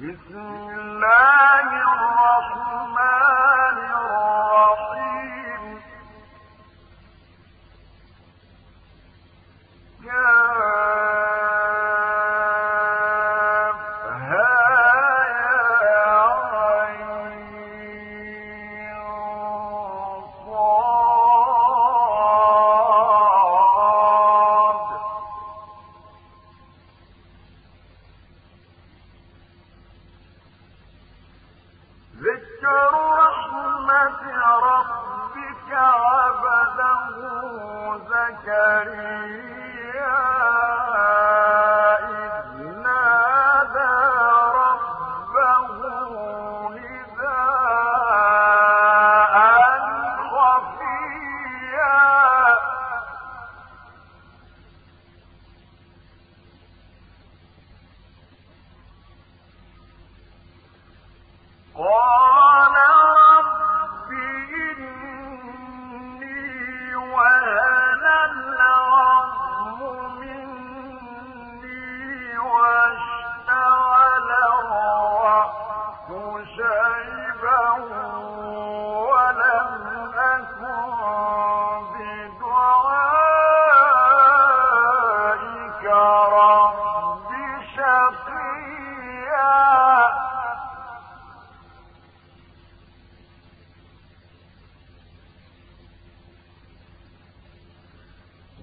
بسم الله الرحمن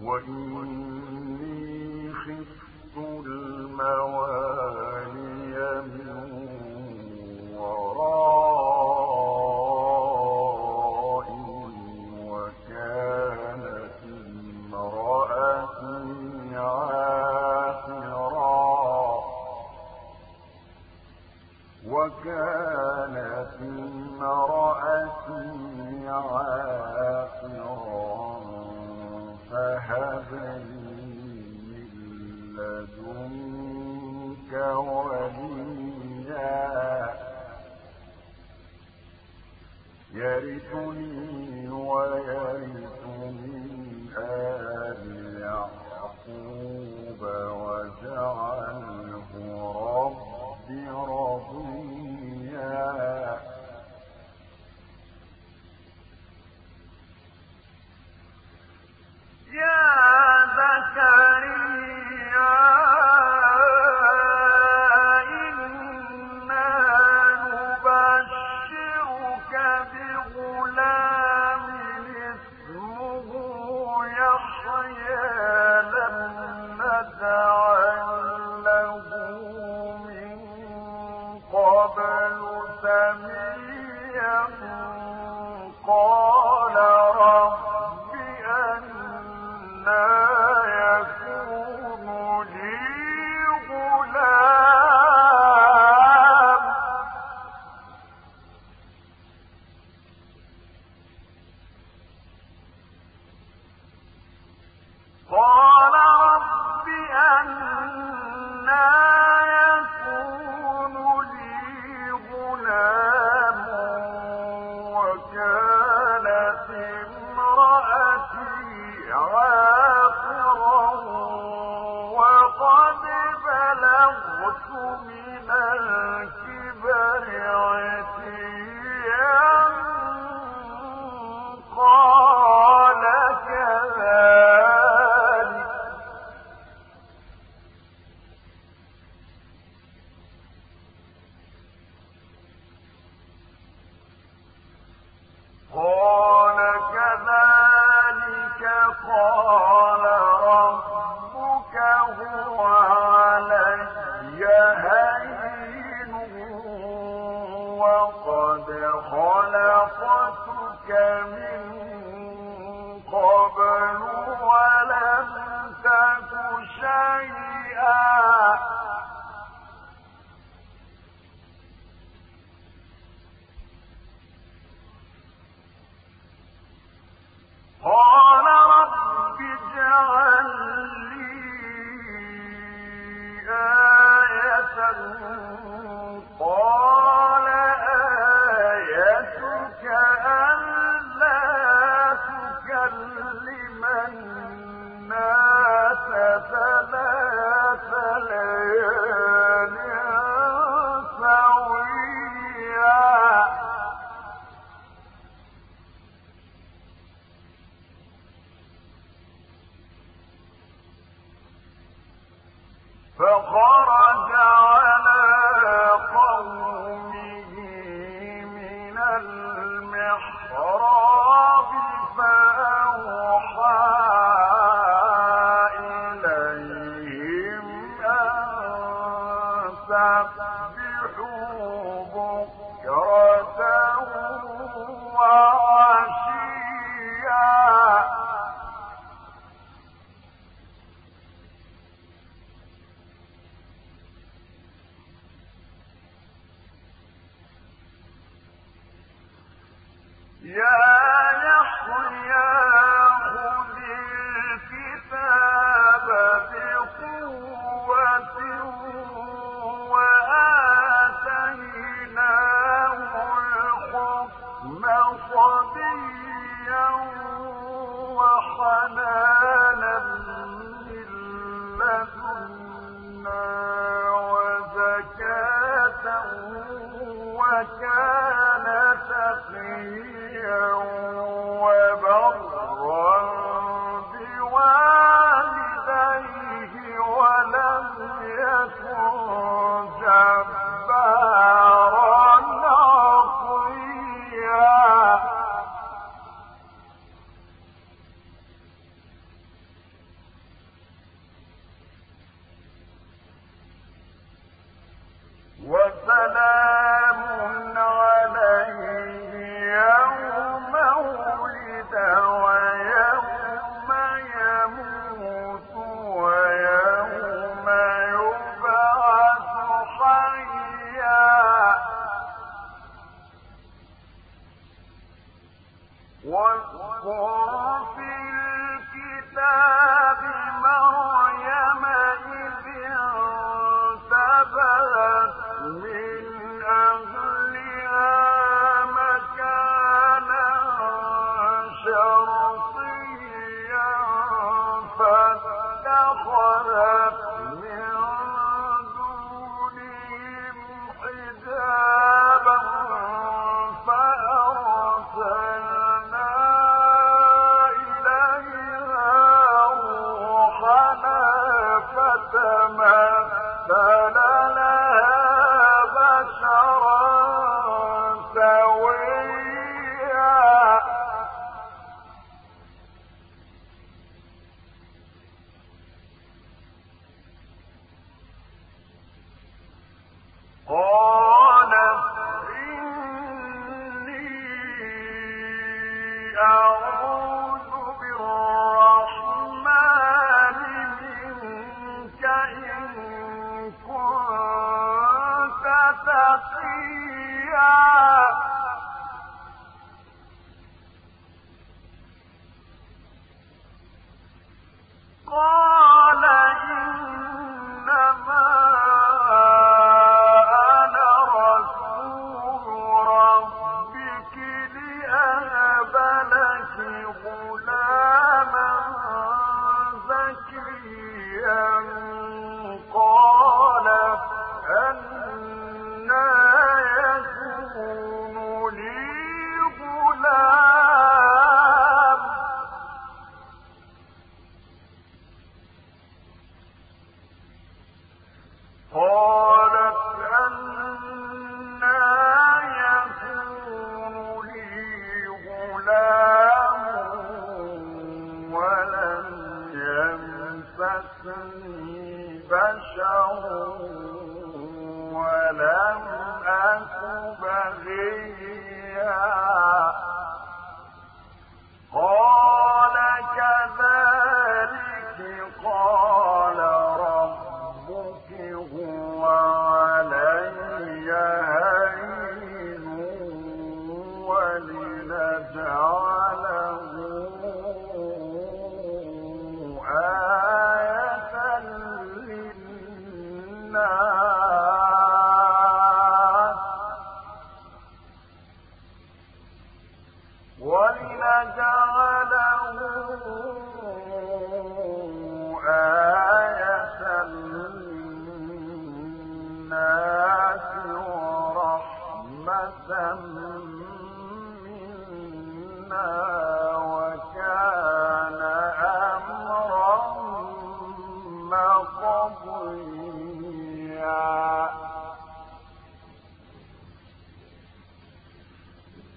ثلاث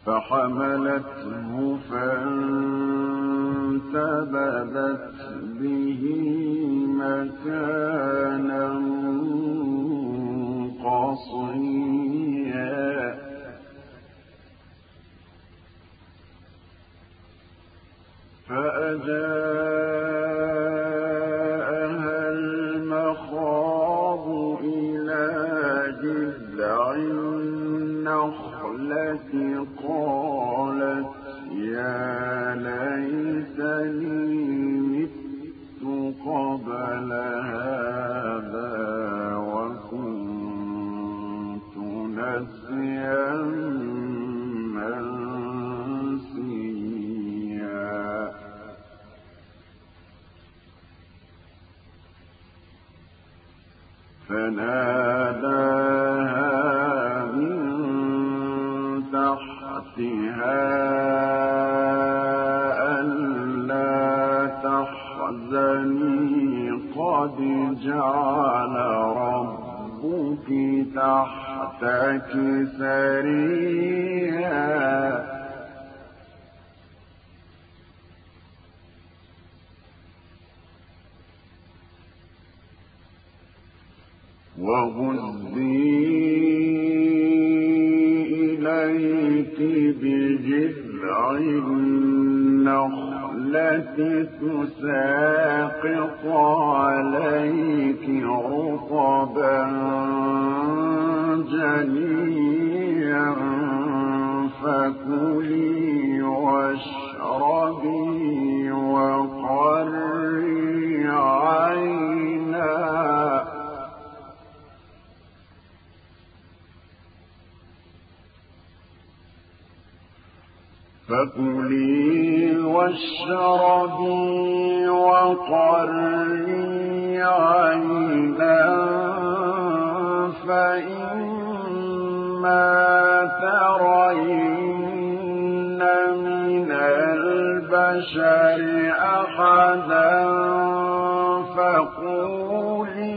فحملته فانتبذت به مكانا قصيا. فأجاب قد جعل ربك تحتك سريا وهزي إليك بجذع النخلة تساقط عليك رطبا جنيا فكلي واشربي. فكلي واشربي وقري عينا فإما ترين من البشر أحدا فقولي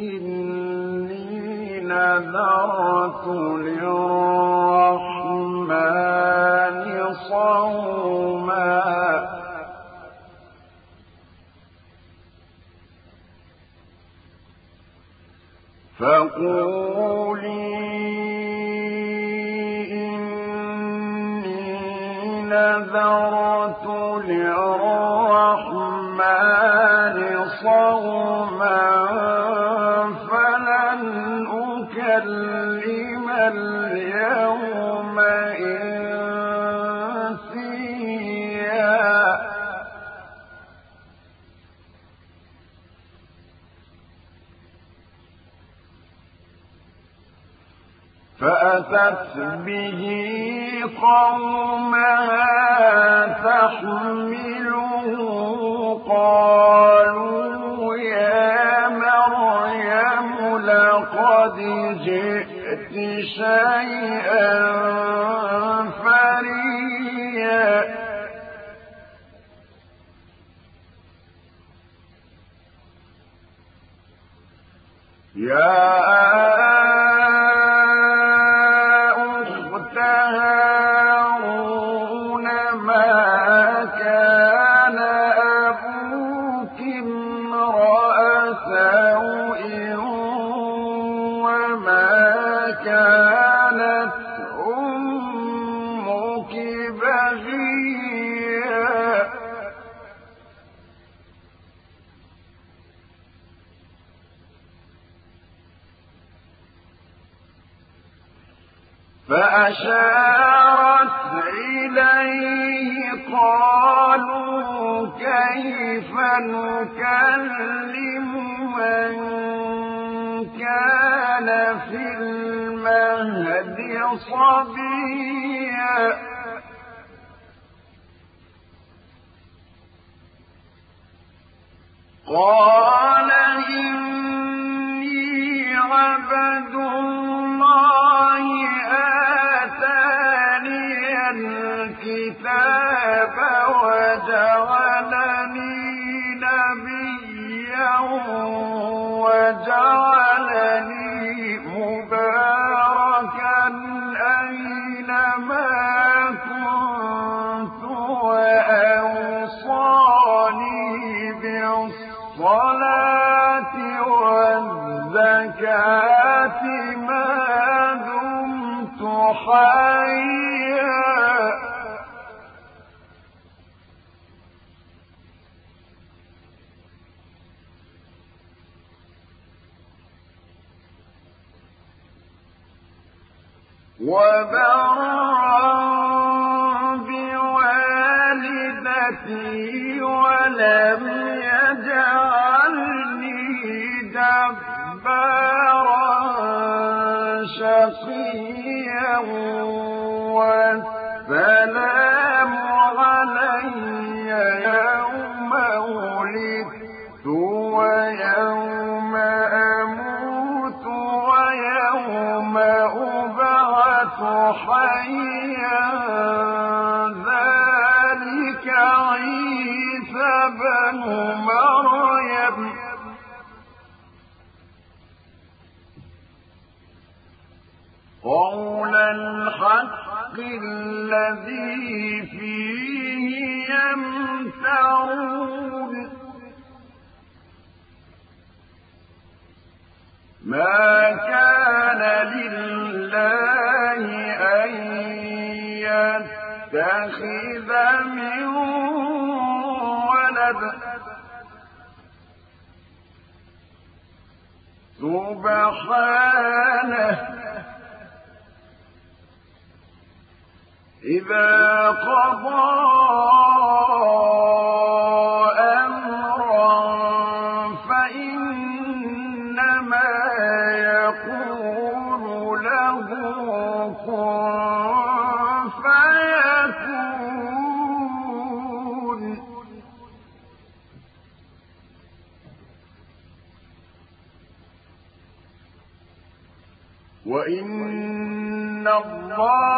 إني نذرت للرحمن فقولي إني نذرت للرحمن صوما فأتت به قومها تحمله قالوا يا مريم لقد جئت شيئا فريا يا كيف نكلم من كان في المهد صبيا؟ قال إني عبد الله الكتاب وجعلني والزكاة ما دمت حيا وبرا بوالدتي ولم يجعلني شقيا والسلام علي ما كان لله أن يتخذ من ولد. سبحانه. إذا قضى وإن الله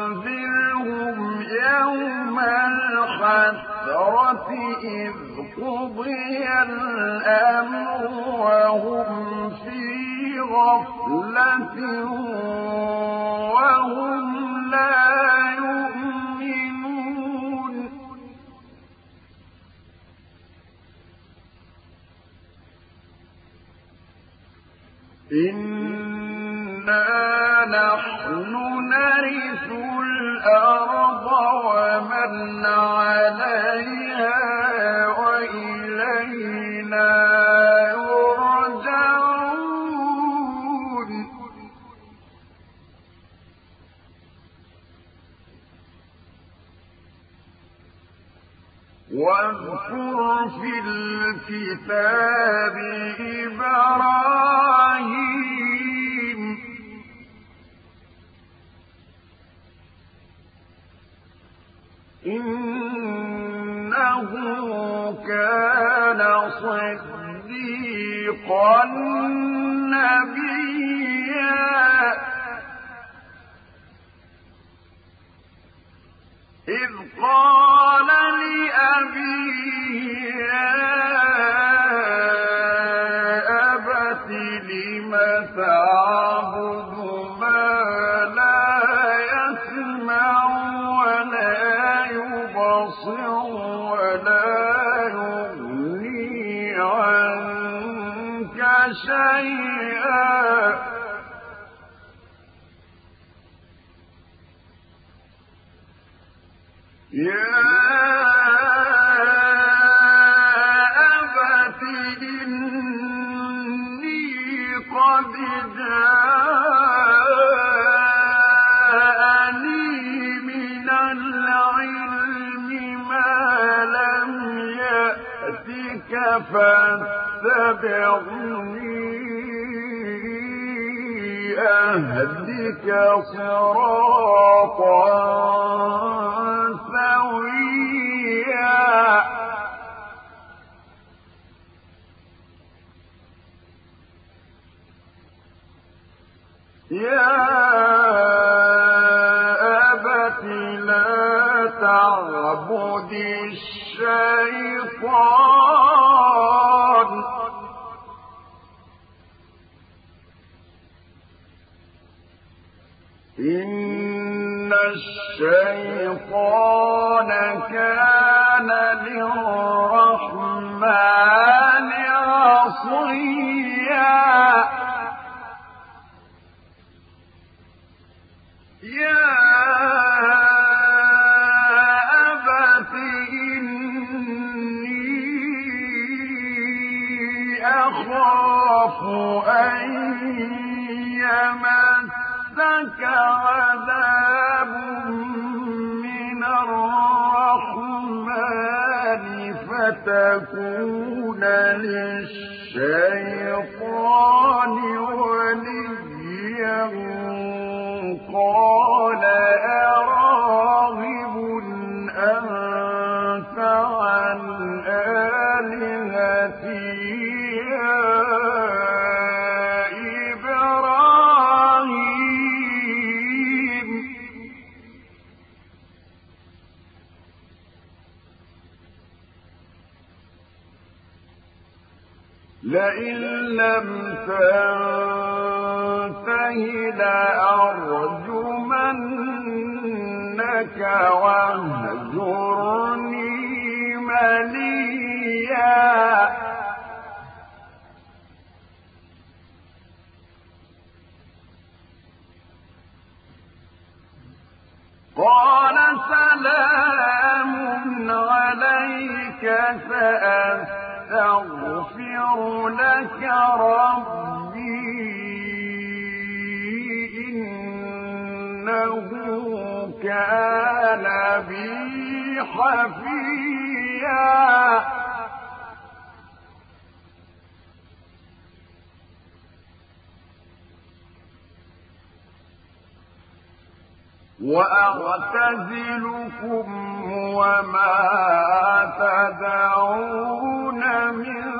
وأنذرهم يوم الحسرة إذ قضي الأمر وهم في غفلة وهم لا يؤمنون إنا الأرض ومن عليها وإلينا يرجعون. واذكر في الكتاب إبراهيم إنه كان صديقا نبيا. إذ قال لأبيه شيئا لك ربي إنه كان بي حفيا. وأعتزلكم وما تدعون من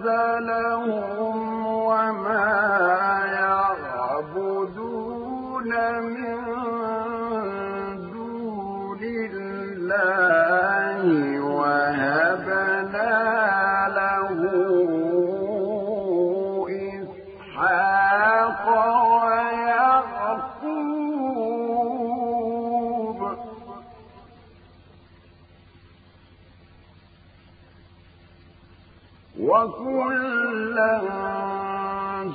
واعتزلهم وما يعبدون من وكلا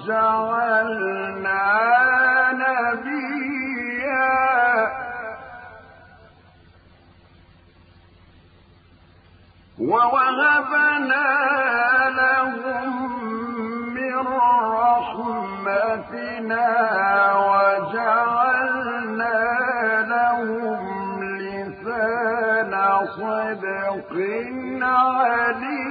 جعلنا نبيا ووهبنا لهم من رحمتنا وجعلنا لهم لسان صدق عليم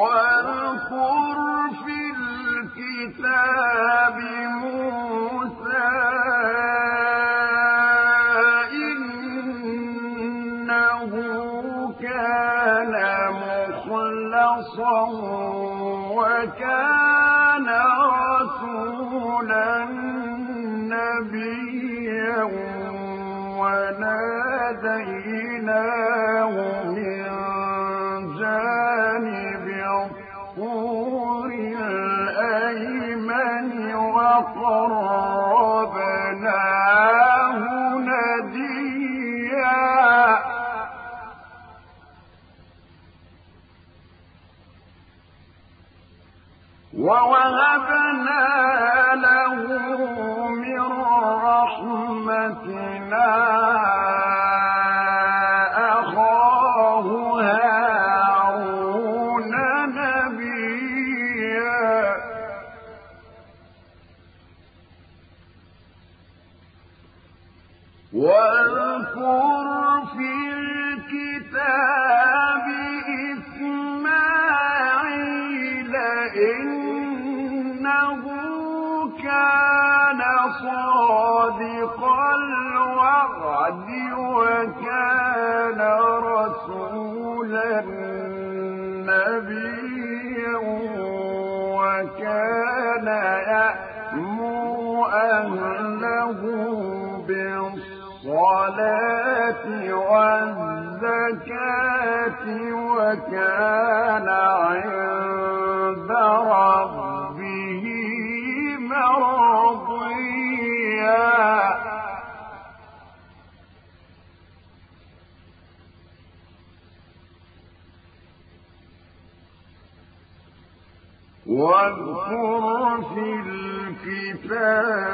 واذكر في الكتاب موسى إنه كان مخلصا وكان رسولا نبيا وناديناه وقربناه نجيا. ووهبنا له والزكاة وكان عند ربه مرضيا. واذكر في الكتاب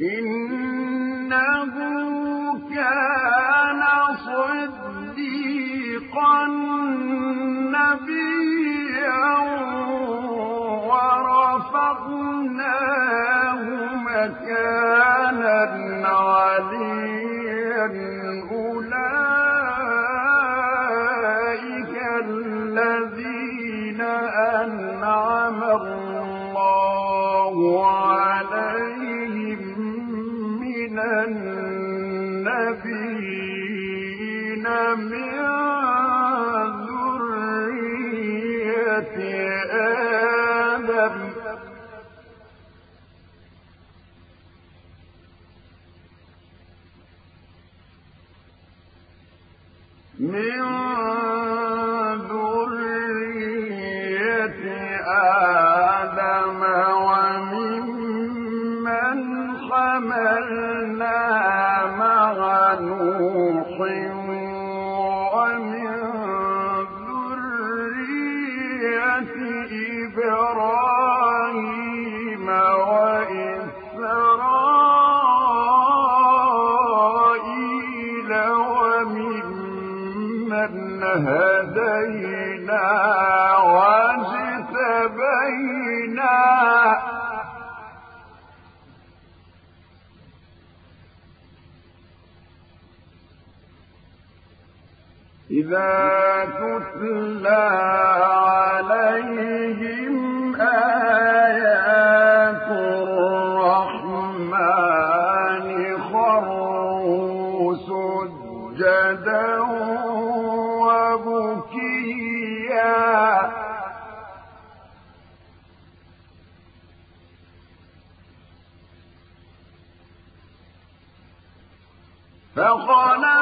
إنه كان صديقا نبيا ورفعناه مكانا عليا إذا تتلى عليهم آيات الرحمن خروا سجدا وبكيا. فخلف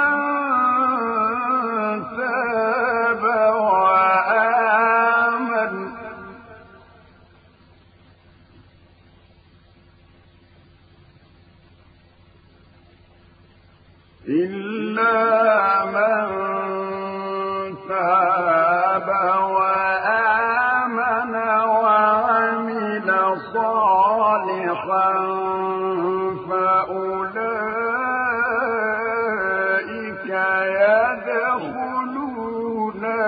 صالحا فأولئك يدخلون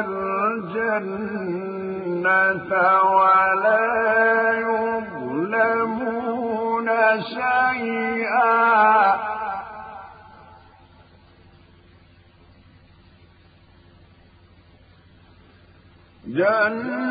الجنة ولا يظلمون شيئا. جنة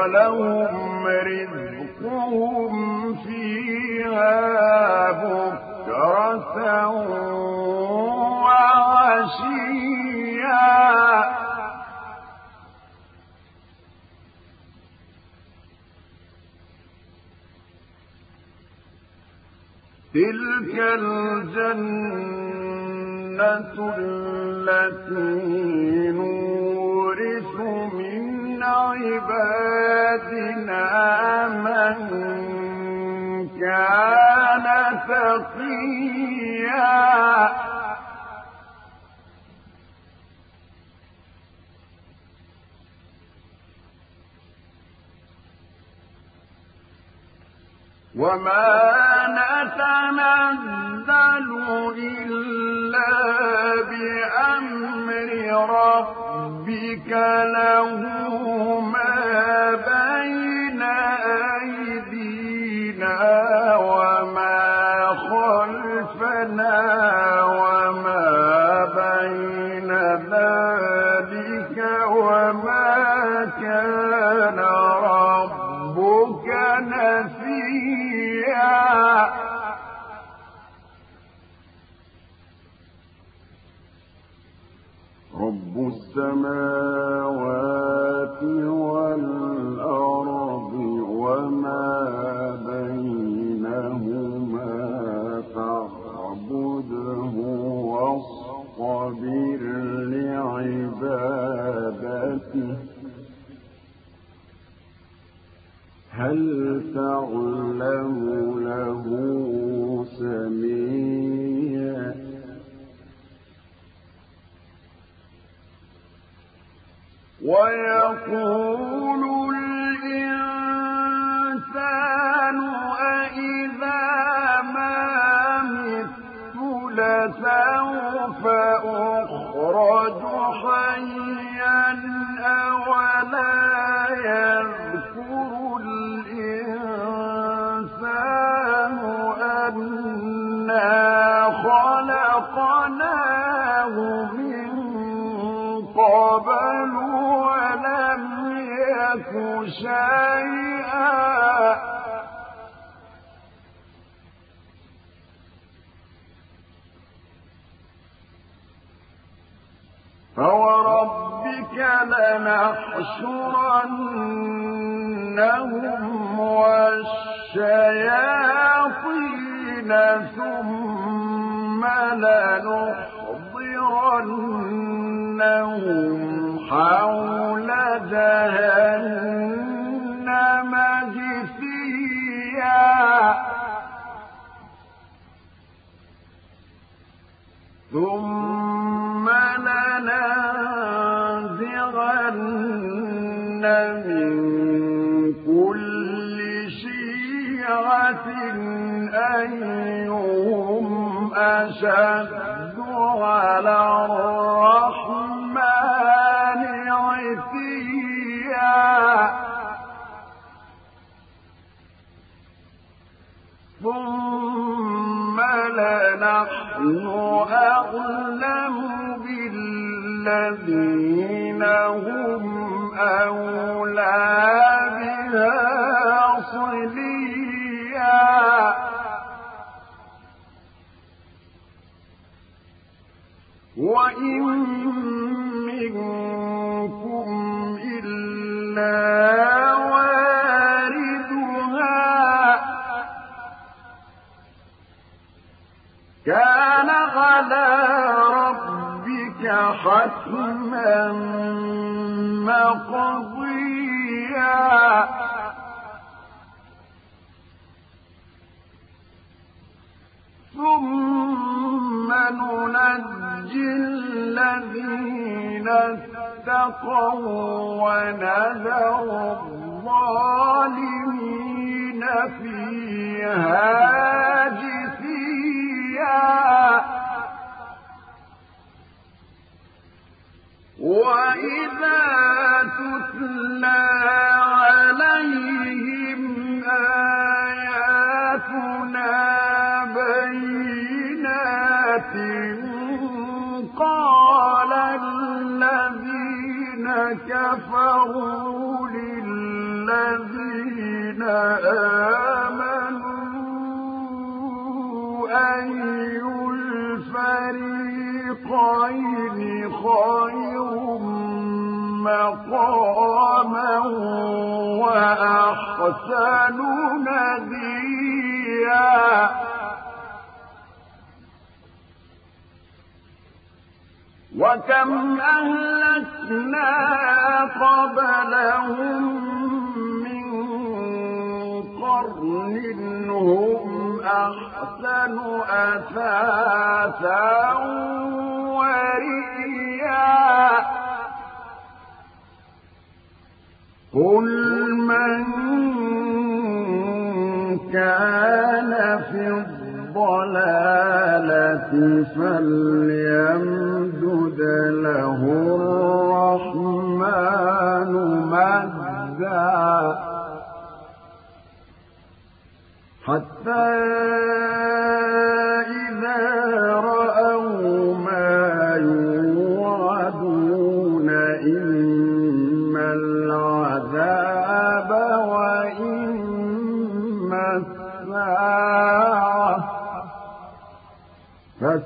ولهم رزقهم فيها بكرة وعشيا. تلك الجنة التي نورث من عبادنا من كان تقيا. وما نتنزل إلا بأمر ربك له ما بين أيدينا وما خلفنا السماوات والأرض وما بينهما فاعبده لعبادته. هل تعلم له سميا ويقول الإنسان أإذا ما أخرج حيا أولا يذكر الإنسان أنا خلقناه من قبل شيئا. فوربك لنحشرنهم والشياطين ثم لنحضرنهم حول جهنم جثيا. ثم لننزغن من كل شيعة أيهم أشد الذين هم أولى بها صليا. وإن منكم إلا واردها كان على حتما مقضيا. ثم ننجي الذين اتقوا ونذر الظالمين فيها جثيا. وإذا وكم أهلكنا قبلهم من قرن هم أحسن أثاثا ورئيا. قل من كان في الضلالة فليمدد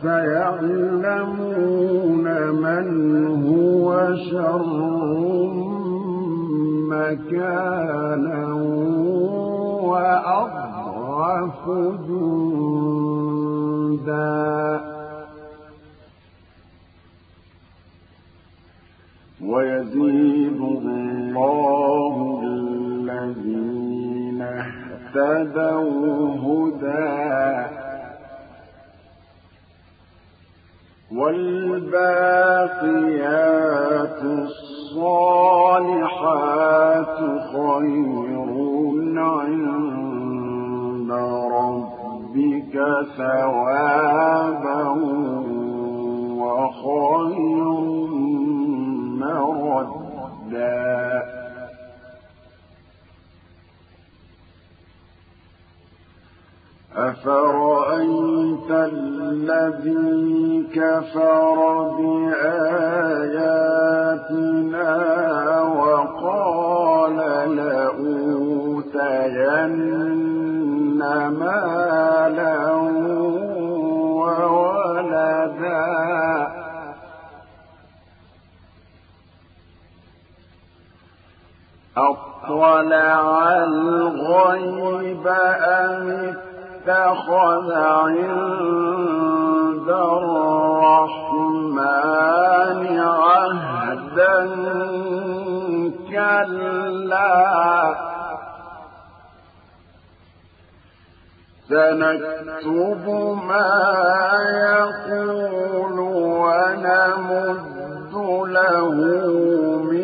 فسيعلمون. أطلع الغيب أم اتخذ عند الرحمن عهدا كلا سنكتب ما يقول ونمد له من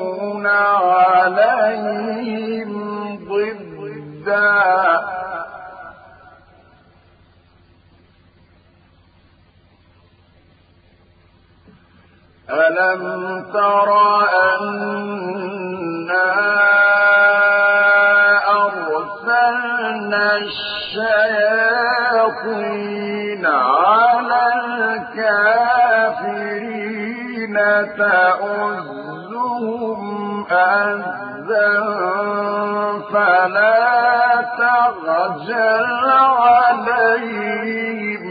ألم تر أنا أرسلنا الشياطين على الكافرين تؤزهم أزا فلا تغجل عليهم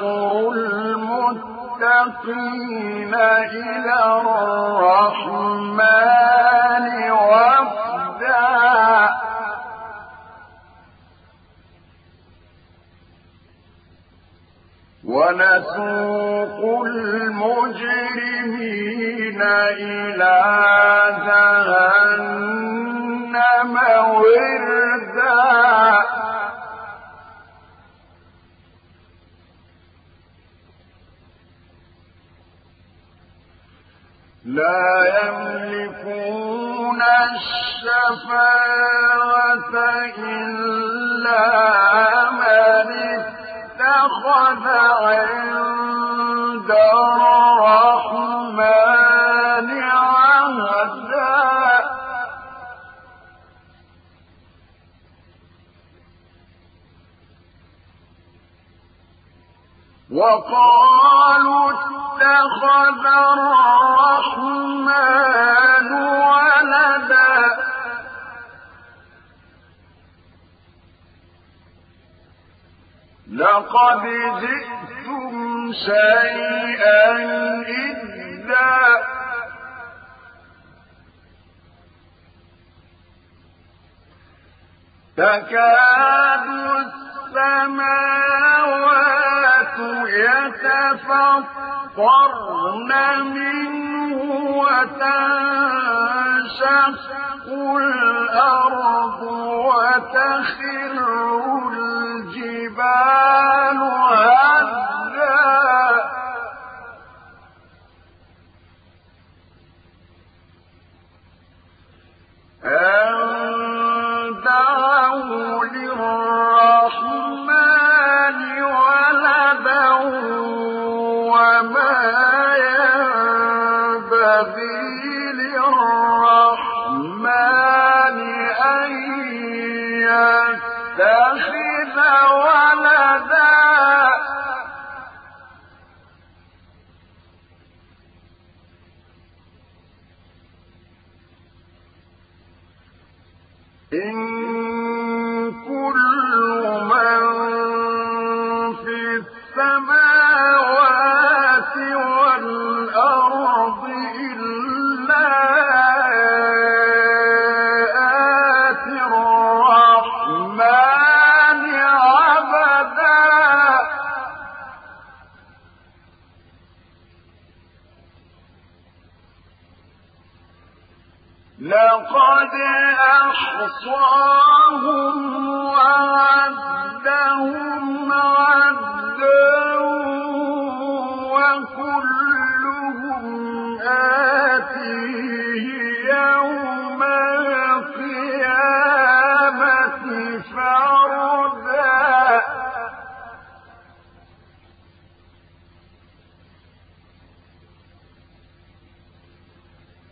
نحشر المتقين إلى الرحمن وفدا ونسوق المجرمين إلى جهنم وردا لا يملكون الشفاعة إلا من اتخذ عند الرحمن عهدا. وقالوا الرحمن ولدا. لقد جئتم شيئا إدا تكاد السماوات يتفطرن منه وتنشق الأرض وتخر الجبال. هدا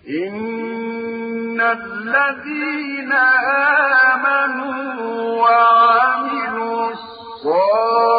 إن الذين آمنوا وعملوا الصالحات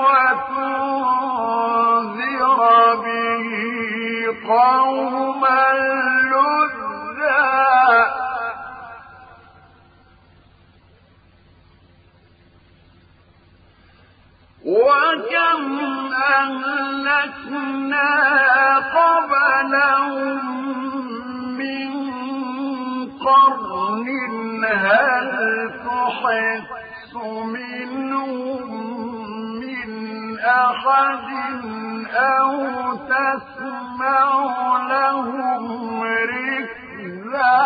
وتنذر به وكم أهلكنا من قرن هل تحس منهم من أحد أو تسمع لهم ركزا.